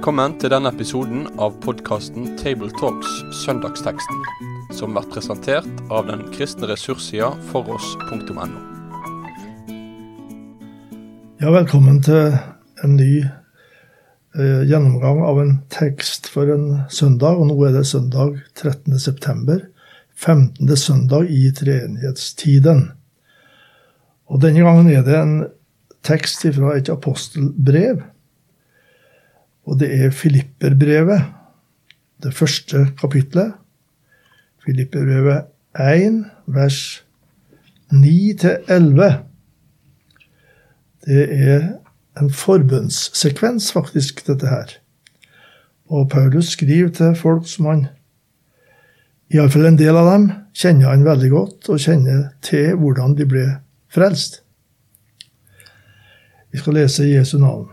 Velkommen til denne episoden av podkasten Tabletalks Søndagsteksten, som blir presentert av den kristne ressurssida foross.no. Ja, velkommen til en ny eh, gjennomgang av en tekst for en søndag. Og nå er det søndag 13. september, 15. søndag i treenighetstiden. Og denne gangen er det en tekst fra et apostelbrev. Og det er Filipperbrevet, det første kapitlet. Filipperbrevet 1, vers 9-11. Det er en forbønnssekvens, faktisk, dette her. Og Paulus skriver til folk som han Iallfall en del av dem kjenner han veldig godt, og kjenner til hvordan de ble frelst. Vi skal lese Jesu navn.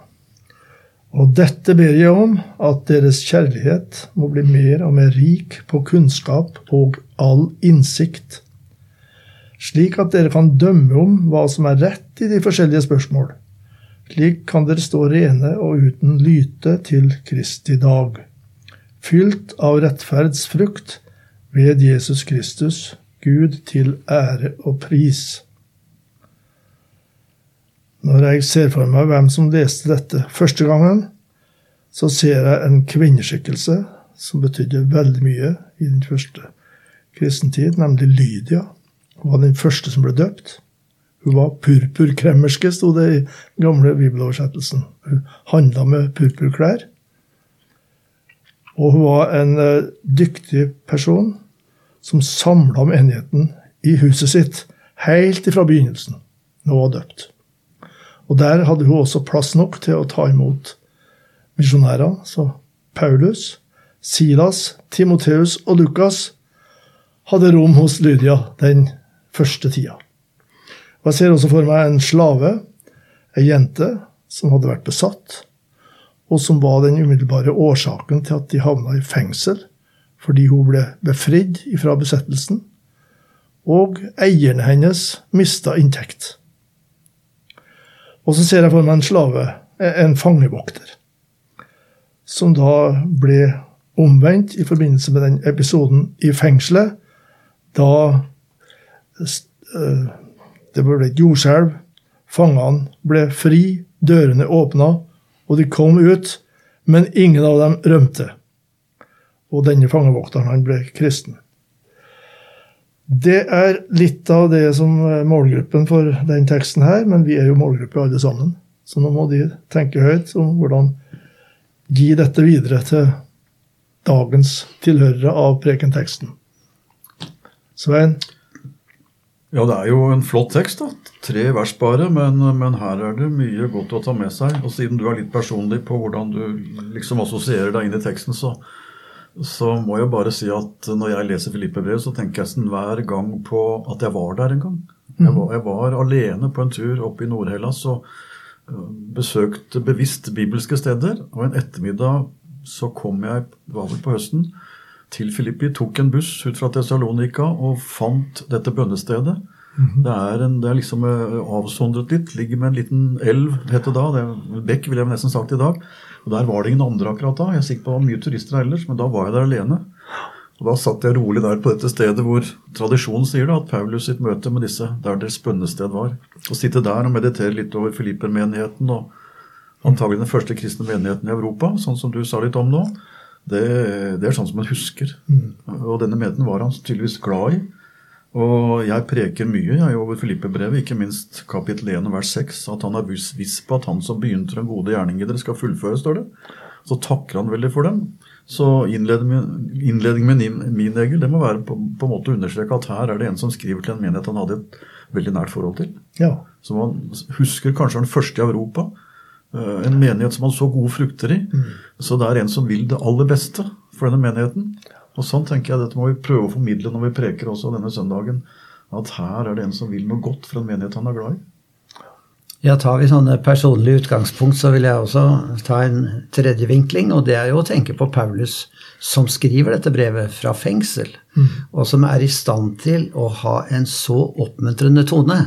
Og dette ber jeg om, at deres kjærlighet må bli mer og mer rik på kunnskap og all innsikt, slik at dere kan dømme om hva som er rett i de forskjellige spørsmål. Slik kan dere stå rene og uten lyte til Kristi dag, fylt av rettferdsfrukt ved Jesus Kristus, Gud til ære og pris. Når jeg ser for meg hvem som leste dette første gangen, så ser jeg en kvinneskikkelse som betydde veldig mye i den første kristentid, nemlig Lydia. Hun var den første som ble døpt. Hun var purpurkremmerske, sto det i gamle bibeloversettelsen. Hun handla med purpurklær. Og hun var en uh, dyktig person som samla menigheten i huset sitt helt ifra begynnelsen, når hun var døpt. Og der hadde hun også plass nok til å ta imot misjonærer. Så Paulus, Silas, Timoteus og Lukas hadde rom hos Lydia den første tida. Og Jeg ser også for meg en slave, ei jente, som hadde vært besatt, og som var den umiddelbare årsaken til at de havna i fengsel, fordi hun ble befridd fra besettelsen, og eierne hennes mista inntekt. Og så ser jeg for meg en slave, en fangevokter, som da ble omvendt i forbindelse med den episoden i fengselet, da eh, det ble et jordskjelv, fangene ble fri, dørene åpna, og de kom ut, men ingen av dem rømte. Og denne fangevokteren han ble kristen. Det er litt av det som er målgruppen for den teksten her, men vi er jo målgruppe alle sammen. Så nå må de tenke høyt om hvordan gi dette videre til dagens tilhørere av prekenteksten. Svein? Ja, det er jo en flott tekst. da. Tre vers bare, men, men, her er det mye godt å ta med seg. Og siden du er litt personlig på hvordan du liksom assosierer deg inn i teksten, så, så må jeg bare si at når jeg leser Filippe-brev, så tenker jeg sånn hver gang på at jeg var der en gang. Jeg var, jeg var alene på en tur opp i Nord-Hellas og øh, besøkte bevisst bibelske steder. Og en ettermiddag så kom jeg, det var vel på høsten, til Filippi, tok en buss ut fra Tessalonika og fant dette bønnestedet. Mm det, er en, det er liksom øh, avsondret litt. Ligger med en liten elv, het det da. Det Bekk, ville jeg nesten sagt i dag. Og Der var det ingen andre akkurat da. Jeg er sikker på det var mye turister ellers, men da var jeg der alene. Og Da satt jeg rolig der på dette stedet hvor tradisjonen sier det, at Paulus sitt møte med disse der deres bønnested var. Å sitte der og meditere litt over Filippermenigheten og antagelig den første kristne menigheten i Europa, sånn som du sa litt om nå, det, det er sånn som man husker. Mm. Og denne menigheten var han tydeligvis glad i. Og jeg preker mye jeg over Filippe-brevet, ikke minst kapittel 1 vers 6, at han er viss på at han som begynte den gode gjerning i dere, skal fullføre, står det. Så takker han veldig for dem. Så innledningen med min egel det må være på, på en måte å understreke at her er det en som skriver til en menighet han hadde et veldig nært forhold til. Ja. Som han husker kanskje den første i Europa. Eh, en menighet som han så gode frukter i. Mm. Så det er en som vil det aller beste for denne menigheten. Og sånn tenker jeg Dette må vi prøve å formidle når vi preker også denne søndagen. At her er det en som vil noe godt for en menighet han er glad i. Ja, Tar vi sånne personlige utgangspunkt, så vil jeg også ta en tredje vinkling. Og det er jo å tenke på Paulus som skriver dette brevet fra fengsel. Mm. Og som er i stand til å ha en så oppmuntrende tone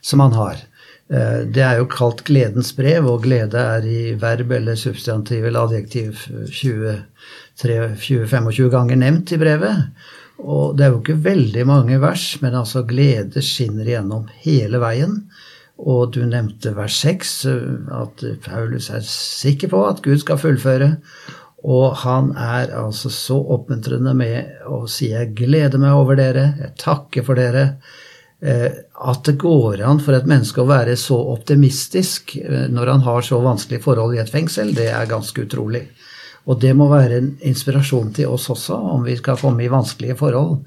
som han har. Eh, det er jo kalt gledens brev, og glede er i verb eller substantiv eller adjektiv 20-25 ganger nevnt i brevet. Og det er jo ikke veldig mange vers, men altså glede skinner igjennom hele veien. Og du nevnte vers 6, at Paulus er sikker på at Gud skal fullføre. Og han er altså så oppmuntrende med å si 'jeg gleder meg over dere', 'jeg takker for dere'. Eh, at det går an for et menneske å være så optimistisk eh, når han har så vanskelige forhold i et fengsel, det er ganske utrolig. Og det må være en inspirasjon til oss også, om vi skal komme i vanskelige forhold.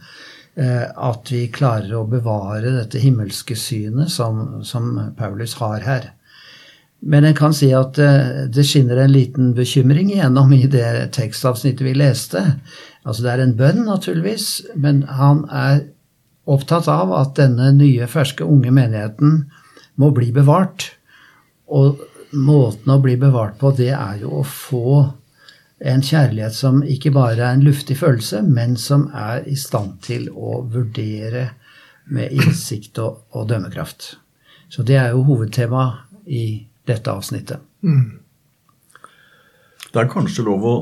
Eh, at vi klarer å bevare dette himmelske synet som, som Paulus har her. Men en kan si at eh, det skinner en liten bekymring igjennom i det tekstavsnittet vi leste. Altså det er en bønn, naturligvis, men han er opptatt av at denne nye, ferske, unge menigheten må bli bevart. Og måten å bli bevart på, det er jo å få en kjærlighet som ikke bare er en luftig følelse, men som er i stand til å vurdere med innsikt og, og dømmekraft. Så det er jo hovedtemaet i dette avsnittet. Mm. Det er kanskje lov å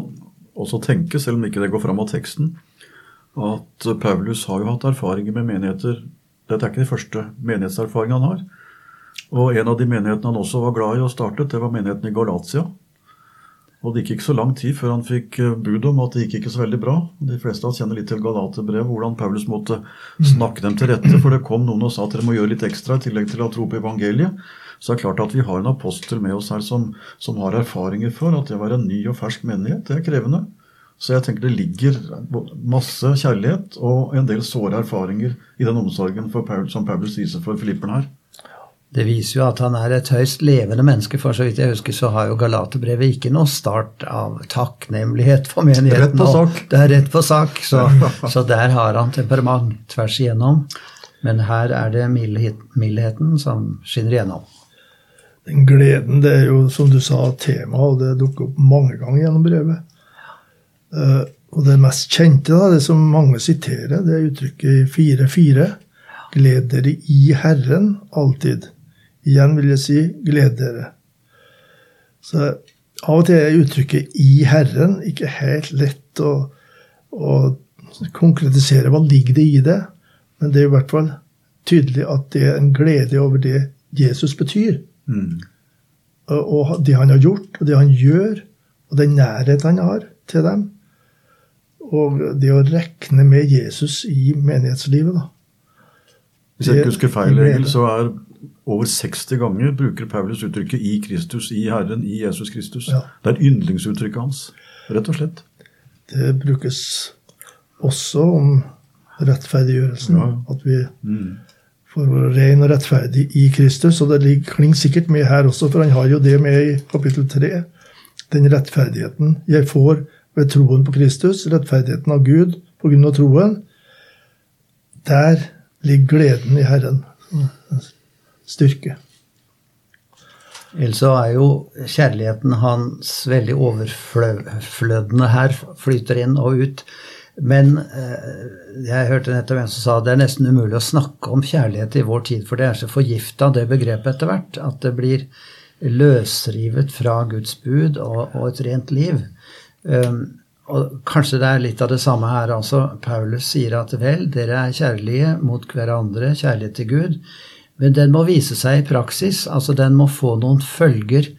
også tenke, selv om ikke det går fram av teksten, at Paulus har jo hatt erfaringer med menigheter. Dette er ikke de første menighetserfaringene han har. Og en av de menighetene han også var glad i og startet, det var menigheten i Galatia. Og det gikk ikke så lang tid før han fikk eh, bud om at det gikk ikke så veldig bra. De fleste av oss kjenner litt til Galaterbrevet, hvordan Paulus måtte snakke dem til rette. For det kom noen og sa at dere må gjøre litt ekstra i tillegg til å tro på evangeliet. Så det er klart at vi har en apostel med oss her som, som har erfaringer for at det å være en ny og fersk menighet, det er krevende. Så jeg tenker det ligger masse kjærlighet og en del såre erfaringer i den omsorgen Paul, som Paulus viser for filipperen her. Det viser jo at han er et høyst levende menneske, for så vidt jeg husker så har jo Galaterbrevet ikke noe start av takknemlighet for menigheten. Rett på sak. Det er rett på sak, så, så der har han temperament tvers igjennom. Men her er det mildheten som skinner igjennom. Den gleden, det er jo som du sa, tema, og det dukker opp mange ganger gjennom brevet. Uh, og det mest kjente, da, det som mange siterer, det er uttrykket 4-4. Gled dere i Herren alltid. Igjen vil jeg si gled dere. Så av og til er uttrykket 'i Herren' ikke helt lett å, å konkretisere. Hva ligger det i det? Men det er i hvert fall tydelig at det er en glede over det Jesus betyr. Mm. Og det han har gjort, og det han gjør, og den nærhet han har til dem. Og det å rekne med Jesus i menighetslivet, da. Hvis jeg ikke husker feil, Egil, så er over 60 ganger bruker Paulus uttrykket 'i Kristus', 'i Herren', 'i Jesus Kristus'. Ja. Det er yndlingsuttrykket hans, rett og slett. Det brukes også om rettferdiggjørelsen. Ja. At vi mm får være ren og rettferdig i Kristus. Og det klinger sikkert med her også, for han har jo det med i kapittel 3. Den rettferdigheten jeg får ved troen på Kristus, rettferdigheten av Gud på grunn av troen. Der ligger gleden i Herren. Styrke. Ellers så er jo kjærligheten hans veldig overflødende her. Flyter inn og ut. Men eh, jeg hørte nettopp en som sa det er nesten umulig å snakke om kjærlighet i vår tid, for det er så forgifta, det begrepet etter hvert, at det blir løsrivet fra Guds bud og, og et rent liv. Um, og kanskje det er litt av det samme her. altså. Paulus sier at vel, dere er kjærlige mot hverandre, kjærlighet til Gud, men den må vise seg i praksis. altså Den må få noen følger,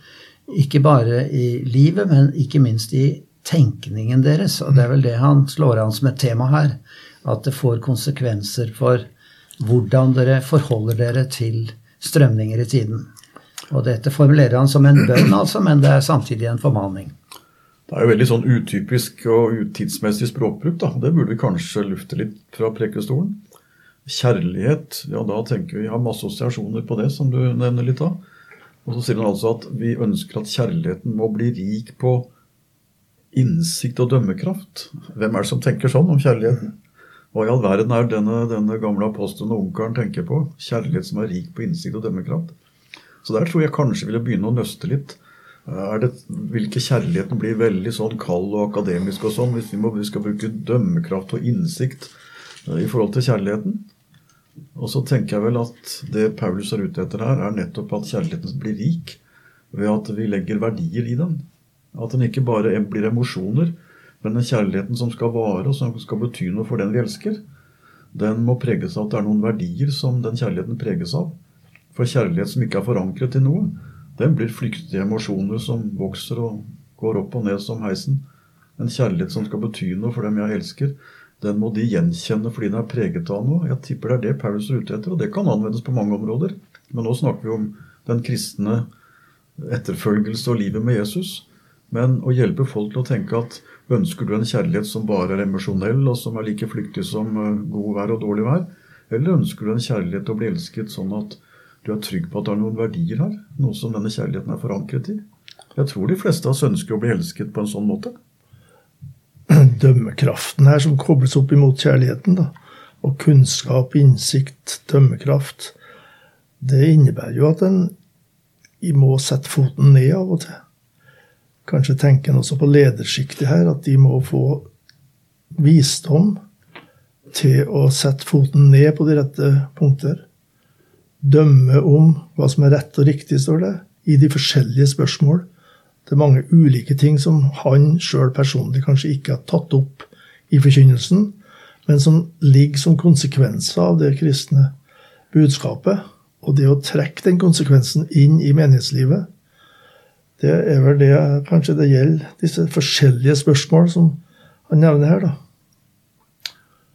ikke bare i livet, men ikke minst i tenkningen deres. Og det er vel det han slår an som et tema her. At det får konsekvenser for hvordan dere forholder dere til strømninger i tiden. Og dette formulerer han som en bønn, altså, men det er samtidig en formaning. Det er jo veldig sånn utypisk og utidsmessig språkbruk. da. Det burde vi kanskje lufte litt fra prekestolen. Kjærlighet, ja da tenker vi har masse assosiasjoner på det, som du nevner litt av. Og så sier han altså at vi ønsker at kjærligheten må bli rik på innsikt og dømmekraft. Hvem er det som tenker sånn om kjærligheten? Hva i all verden er denne, denne gamle apostelen og onkelen tenker på? Kjærlighet som er rik på innsikt og dømmekraft. Så der tror jeg kanskje ville begynne å nøste litt. Er det, ikke kjærligheten bli veldig sånn kald og akademisk og sånn hvis vi, må, vi skal bruke dømmekraft og innsikt eh, i forhold til kjærligheten? Og så tenker jeg vel at det Paulus er ute etter her, er nettopp at kjærligheten blir rik ved at vi legger verdier i den. At den ikke bare blir emosjoner, men den kjærligheten som skal vare, og som skal bety noe for den vi elsker, den må preges av at det er noen verdier som den kjærligheten preges av. For kjærlighet som ikke er forankret i noe, den blir flyktige emosjoner som vokser og går opp og ned som heisen. En kjærlighet som skal bety noe for dem jeg elsker, den må de gjenkjenne fordi den er preget av noe. Jeg tipper det er det Paulus er ute etter, og det kan anvendes på mange områder. Men nå snakker vi om den kristne etterfølgelse og livet med Jesus. Men å hjelpe folk til å tenke at ønsker du en kjærlighet som bare er emosjonell, og som er like flyktig som eh, god vær og dårlig vær? Eller ønsker du en kjærlighet til å bli elsket sånn at du er trygg på at det er noen verdier her? Noe som denne kjærligheten er forankret i? Jeg tror de fleste av oss ønsker å bli elsket på en sånn måte. Dømmekraften her som kobles opp imot kjærligheten, da. Og kunnskap, innsikt, dømmekraft. Det innebærer jo at en må sette foten ned av og til. Kanskje tenker en også på ledersjiktet her, at de må få visdom til å sette foten ned på de rette punkter. Dømme om hva som er rett og riktig, står det, i de forskjellige spørsmål. Det er mange ulike ting som han sjøl personlig kanskje ikke har tatt opp i forkynnelsen, men som ligger som konsekvenser av det kristne budskapet. Og det å trekke den konsekvensen inn i menighetslivet, det er vel det kanskje det gjelder disse forskjellige spørsmål som han nevner her, da.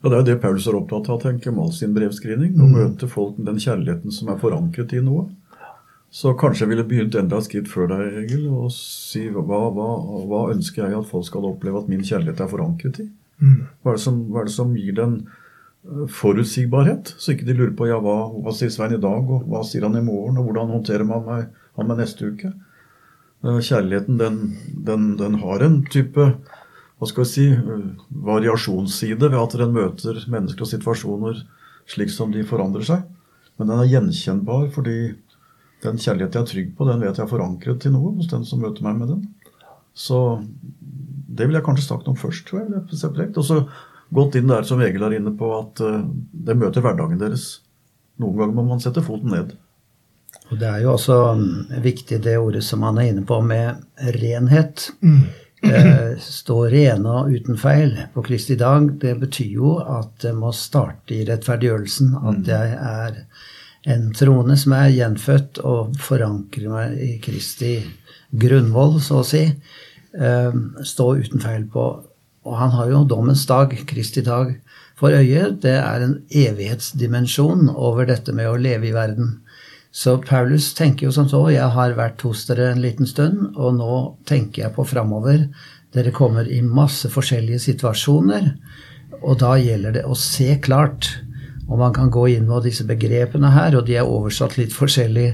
Ja, Det er jo det Paulus er opptatt av, tenker jeg, sin brevskrivning. Å mm. møte folk med den kjærligheten som er forankret i noe. Så kanskje jeg ville begynt enda et skritt før deg, Egil, og si hva, hva, hva, ønsker jeg at folk skal oppleve at min kjærlighet er forankret i? Mm. Hva, er som, hva, er det som, gir den eh, forutsigbarhet? Så ikke de lurer på ja, hva, hva sier Svein i dag, og hva sier han i morgen, og hvordan håndterer man meg, han meg neste uke? Eh, kjærligheten, den, den, den har en type hva skal vi si, eh, variasjonsside ved at den møter mennesker og situasjoner slik som de forandrer seg. Men den er gjenkjennbar fordi den kjærlighet jeg er trygg på, den vet jeg er forankret til noe hos den som møter meg med den. Så det vil jeg kanskje sagt om først, tror jeg. Og så gått inn der som Egil er inne på, at uh, det møter hverdagen deres. Noen ganger må man sette foten ned. Og Det er jo også mm, viktig det ordet som han er inne på, med renhet. Mm. eh, stå rene og uten feil på Kristi dag. Det betyr jo at det må starte i rettferdiggjørelsen. At mm. jeg er en troende som er gjenfødt og forankrer meg i Kristi grunnvoll, så å si, eh, stå uten feil på. Og han har jo dommens dag, Kristi dag, for øye. Det er en evighetsdimensjon over dette med å leve i verden. Så Paulus tenker jo som så Jeg har vært hos dere en liten stund, og nå tenker jeg på framover. Dere kommer i masse forskjellige situasjoner, og da gjelder det å se klart. Og man kan gå inn på disse begrepene her, og de er oversatt litt forskjellig.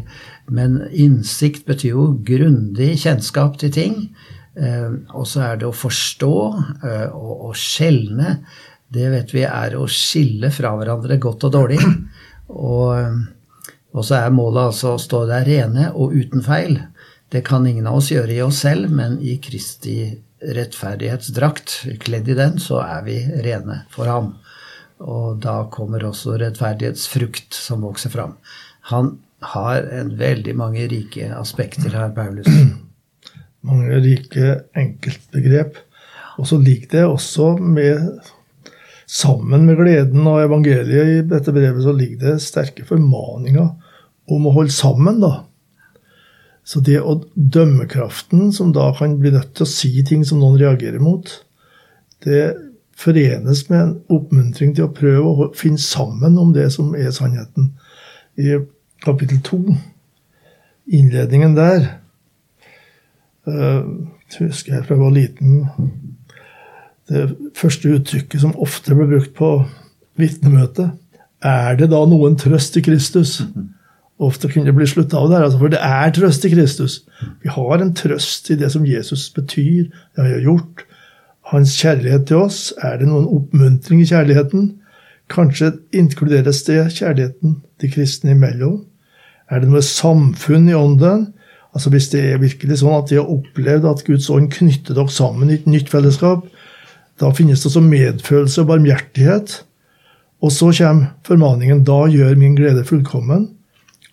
Men innsikt betyr jo grundig kjennskap til ting. Eh, og så er det å forstå eh, og, skjelne. Det vet vi er å skille fra hverandre godt og dårlig. Og, og så er målet altså å stå der rene og uten feil. Det kan ingen av oss gjøre i oss selv, men i Kristi rettferdighetsdrakt, kledd i den, så er vi rene for ham. Og da kommer også rettferdighetsfrukt som vokser fram. Han har en veldig mange rike aspekter her, Paulus. Mange rike enkeltbegrep. Og så ligger det også med Sammen med gleden og evangeliet i dette brevet så ligger det sterke formaninger om å holde sammen, da. Så det å dømmekraften, som da kan bli nødt til å si ting som noen reagerer mot, det forenes med en oppmuntring til å prøve å finne sammen om det som er sannheten. I kapittel to, innledningen der, jeg husker jeg fra jeg var liten Det første uttrykket som ofte ble brukt på vitnemøte, er det da noen trøst i Kristus? Ofte kunne det bli slutta av der, altså, for det er trøst i Kristus. Vi har en trøst i det som Jesus betyr, det han har gjort, hans kjærlighet til oss? Er det noen oppmuntring i kjærligheten? Kanskje inkluderes det kjærligheten de kristne imellom? Er det noe samfunn i ånden? Altså Hvis det er virkelig sånn at de har opplevd at Guds ånd knytter dere sammen i et nytt fellesskap, da finnes det også medfølelse og barmhjertighet. Og så kommer formaningen da gjør min glede fullkommen,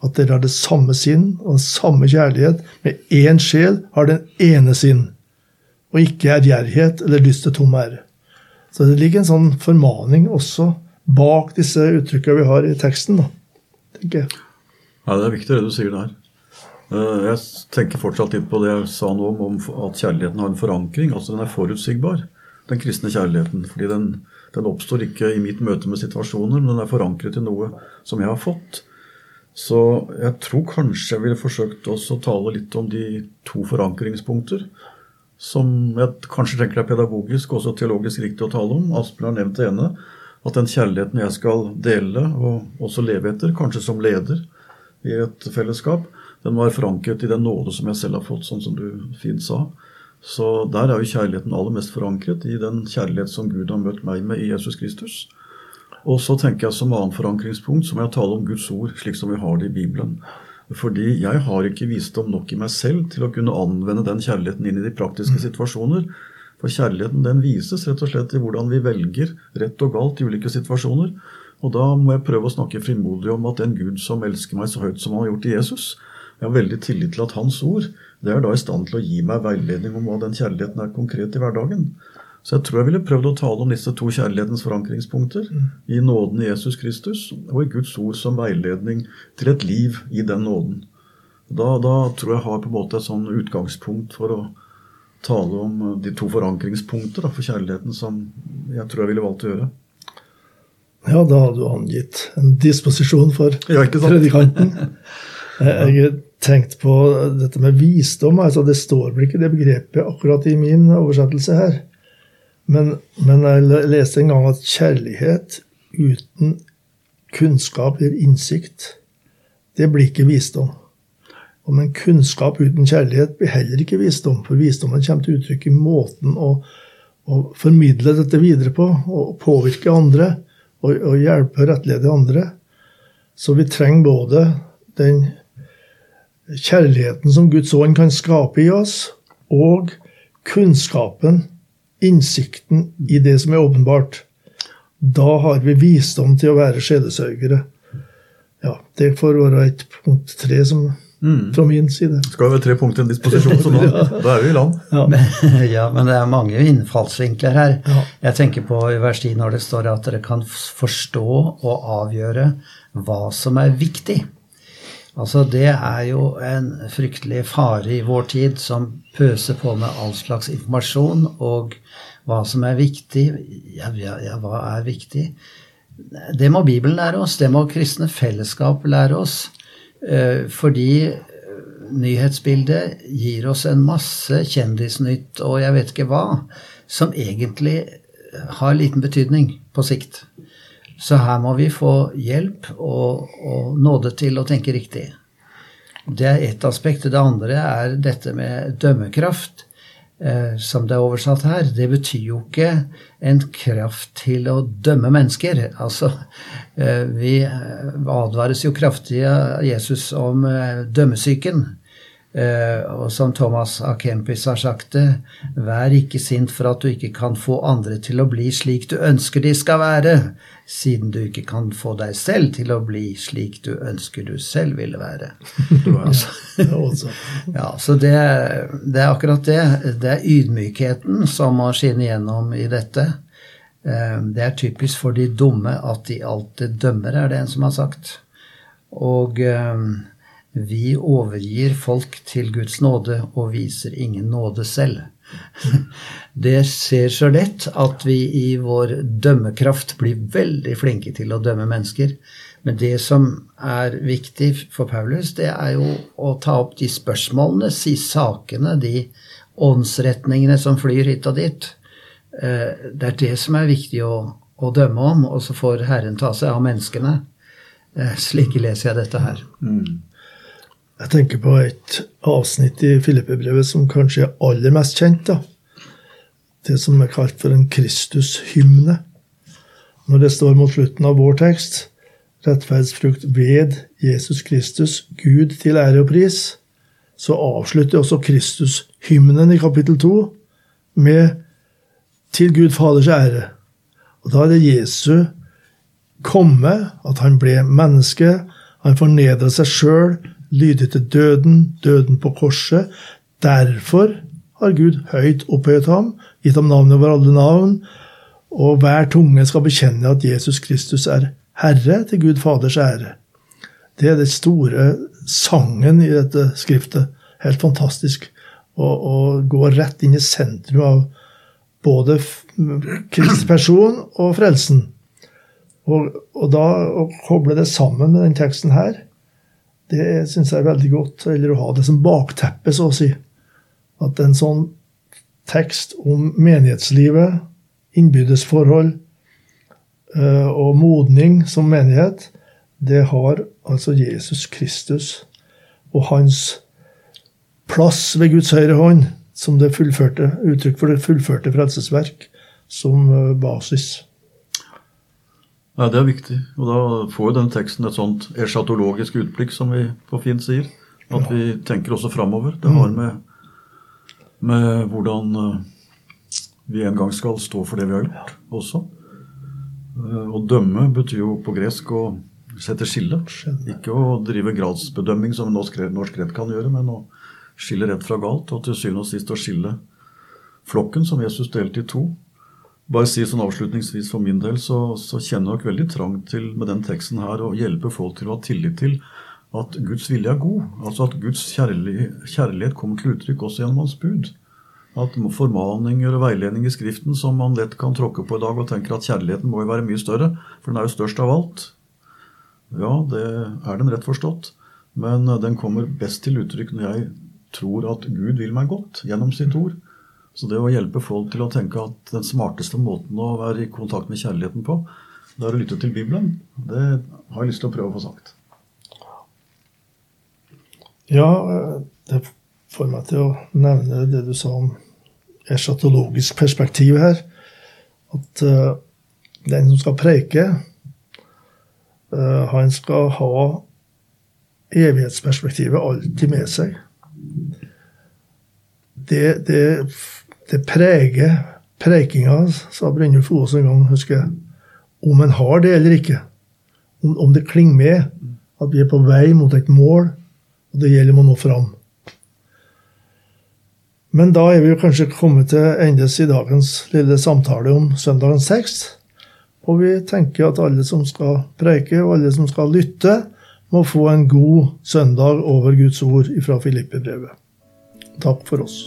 at dere har det samme sinn og den samme kjærlighet, med én sjel har den ene sinn, og ikke ærgjerrighet eller lyst til tom ære. Så det ligger en sånn formaning også bak disse uttrykkene vi har i teksten, da, tenker jeg. Ja, Det er viktig det du sier der. Eh, Jeg tenker fortsatt litt på det jeg sa nå om at kjærligheten har en forankring. altså Den er forutsigbar, den kristne kjærligheten. fordi den, den oppstår ikke i mitt møte med situasjoner, men den er forankret i noe som jeg har fått. Så jeg tror kanskje jeg ville forsøkt også å tale litt om de to forankringspunkter. Som jeg kanskje tenker er pedagogisk og også teologisk riktig å tale om. Asbjørn har nevnt det ene. At den kjærligheten jeg skal dele og også leve etter, kanskje som leder i et fellesskap, den må være forankret i den nåde som jeg selv har fått, sånn som du fint sa. Så der er jo kjærligheten aller mest forankret i den kjærlighet som Gud har møtt meg med i Jesus Kristus. Og så tenker jeg som annen forankringspunkt så må jeg tale om Guds ord slik som vi har det i Bibelen. Fordi jeg har ikke visdom nok i meg selv til å kunne anvende den kjærligheten inn i de praktiske situasjoner. For kjærligheten den vises rett og slett i hvordan vi velger rett og galt i ulike situasjoner. Og da må jeg prøve å snakke frimodig om at den Gud som elsker meg så høyt som han har gjort i Jesus, jeg har veldig tillit til at hans ord det er da i stand til å gi meg veiledning om hva den kjærligheten er konkret i hverdagen. Så jeg tror jeg ville prøvd å tale om disse to kjærlighetens forankringspunkter. I nåden i Jesus Kristus og i Guds ord som veiledning til et liv i den nåden. Da, da tror jeg har på en måte et sånn utgangspunkt for å tale om de to forankringspunkter da, for kjærligheten som jeg tror jeg ville valgt å gjøre. Ja, da hadde du angitt en disposisjon for Ja, predikanten. Jeg tenkte har tenkt på dette med visdom. altså Det står vel ikke det begrepet akkurat i min oversettelse her. Men, men jeg leste en gang at kjærlighet uten kunnskap eller innsikt, det blir ikke visdom. Og Men kunnskap uten kjærlighet blir heller ikke visdom, for visdommen kommer til uttrykk i måten å, å formidle dette videre på, og påvirke andre, og, og hjelpe og rettlede andre. Så vi trenger både den kjærligheten som Guds ånd kan skape i oss, og kunnskapen, innsikten i det som er åpenbart. Da har vi visdom til å være sjelesørgere. Ja, det får være et punkt tre som, fra min side. Skal være tre punkter i disposisjon, så da, da er vi i land. ja, men det er mange innfallsvinkler her. Ja. Jeg tenker på i vers 10 når det står at dere kan forstå og avgjøre hva som er viktig. Altså Det er jo en fryktelig fare i vår tid som pøser på med all slags informasjon og hva som er viktig. Ja, ja, hva er viktig? Det må Bibelen lære oss, det må kristne fellesskap lære oss. Eh, Fordi eh, nyhetsbildet gir oss en masse kjendisnytt og jeg vet ikke hva, som egentlig har liten betydning på sikt. Så her må vi få hjelp og, og nåde til å tenke riktig. Det er ett aspekt. Det andre er dette med dømmekraft, eh, som det er oversatt her. Det betyr jo ikke en kraft til å dømme mennesker. Altså, eh, vi advares jo kraftig av Jesus om eh, dømmesyken. Eh, og som Thomas A. Kempis har sagt det, vær ikke sint for at du ikke kan få andre til å bli slik du ønsker de skal være, siden du ikke kan få deg selv til å bli slik du ønsker du selv ville være. altså, Ja, ja, så det, det er akkurat det. Det er ydmykheten som må skinne gjennom i dette. Eh, Det er typisk for de dumme at de alltid dømmer, er det en som har sagt. Og eh, vi overgir folk til Guds nåde og viser ingen nåde selv. Det ser så lett at vi i vår dømmekraft blir veldig flinke til å dømme mennesker. Men det som er viktig for Paulus, det er jo å ta opp de spørsmålene, si sakene, de åndsretningene som flyr hit og dit. Eh, Det er det som er viktig å, å dømme om, og så får Herren ta seg av menneskene. Eh, Slik leser jeg dette her. Jeg tenker på et avsnitt i Filippebrevet som kanskje er aller mest kjent. da. Det som er kalt for en Kristushymne. Når det står mot slutten av vår tekst rettferdsfrukt ved Jesus Kristus, Gud til ære og pris, så avslutter også Kristushymnen i kapittel 2 med til Gud Faders ære. Og da er det Jesu komme, at han ble menneske. Han fornedra seg sjøl, lydig til døden, døden på korset. Derfor har Gud høyt opphøyet ham, gitt ham navnet over alle navn, og hver tunge skal bekjenne at Jesus Kristus er Herre til Gud Faders ære. Det er den store sangen i dette skriftet. Helt fantastisk. Å gå rett inn i sentrum av både Kristi person og frelsen. Og, og, da å koble det sammen med den teksten her, det syns jeg er veldig godt. Eller å ha det som bakteppe, så å si. At en sånn tekst om menighetslivet, innbyrdes forhold og modning som menighet, det har altså Jesus Kristus og hans plass ved Guds høyre hånd som det fullførte, uttrykk for det fullførte frelsesverk som uh, basis. Ja, Det er viktig. Og da får jo den teksten et sånt eschatologisk utblikk, som vi på fint sier. At vi tenker også framover. Det har mm. med, med hvordan uh, vi en gang skal stå for det vi har gjort, også. Uh, å dømme betyr jo på gresk å sette skille. Ikke å drive gradsbedømming, som norsk, norsk rett kan gjøre, men å skille rett fra galt, og til syvende og sist å skille flokken, som Jesus delte i to. Bare si sånn avslutningsvis For min del så, så kjenner jeg nok veldig trang til med den teksten her å hjelpe folk til å ha tillit til at Guds vilje er god. Altså at Guds kjærlighet, kjærlighet kommer til uttrykk også gjennom Hans bud. At formaninger og veiledning i Skriften som man lett kan tråkke på i dag og tenker at kjærligheten må jo være mye større, for den er jo størst av alt. Ja, det er den rett forstått. Men den kommer best til uttrykk når jeg tror at Gud vil meg godt gjennom sitt ord. Så det å hjelpe folk til å tenke at den smarteste måten å være i kontakt med kjærligheten på, det er å lytte til Bibelen, det har jeg lyst til å prøve å få sagt. Ja, det får meg til å nevne det du sa om eschatologisk perspektiv her. At uh, den som skal preike, uh, han skal ha evighetsperspektivet alltid med seg det, det, det preger prekinga, sa Brynjulf Oas en gang, husker jeg. Om en har det eller ikke. Om, om, det klinger med. At vi er på vei mot et mål, og det gjelder å nå fram. Men da er vi jo kanskje kommet til endes i dagens lille samtale om søndagen tekst. Og vi tenker at alle som skal preike, og alle som skal lytte, må få en god søndag over Guds ord fra Filippe-brevet. Takk for oss.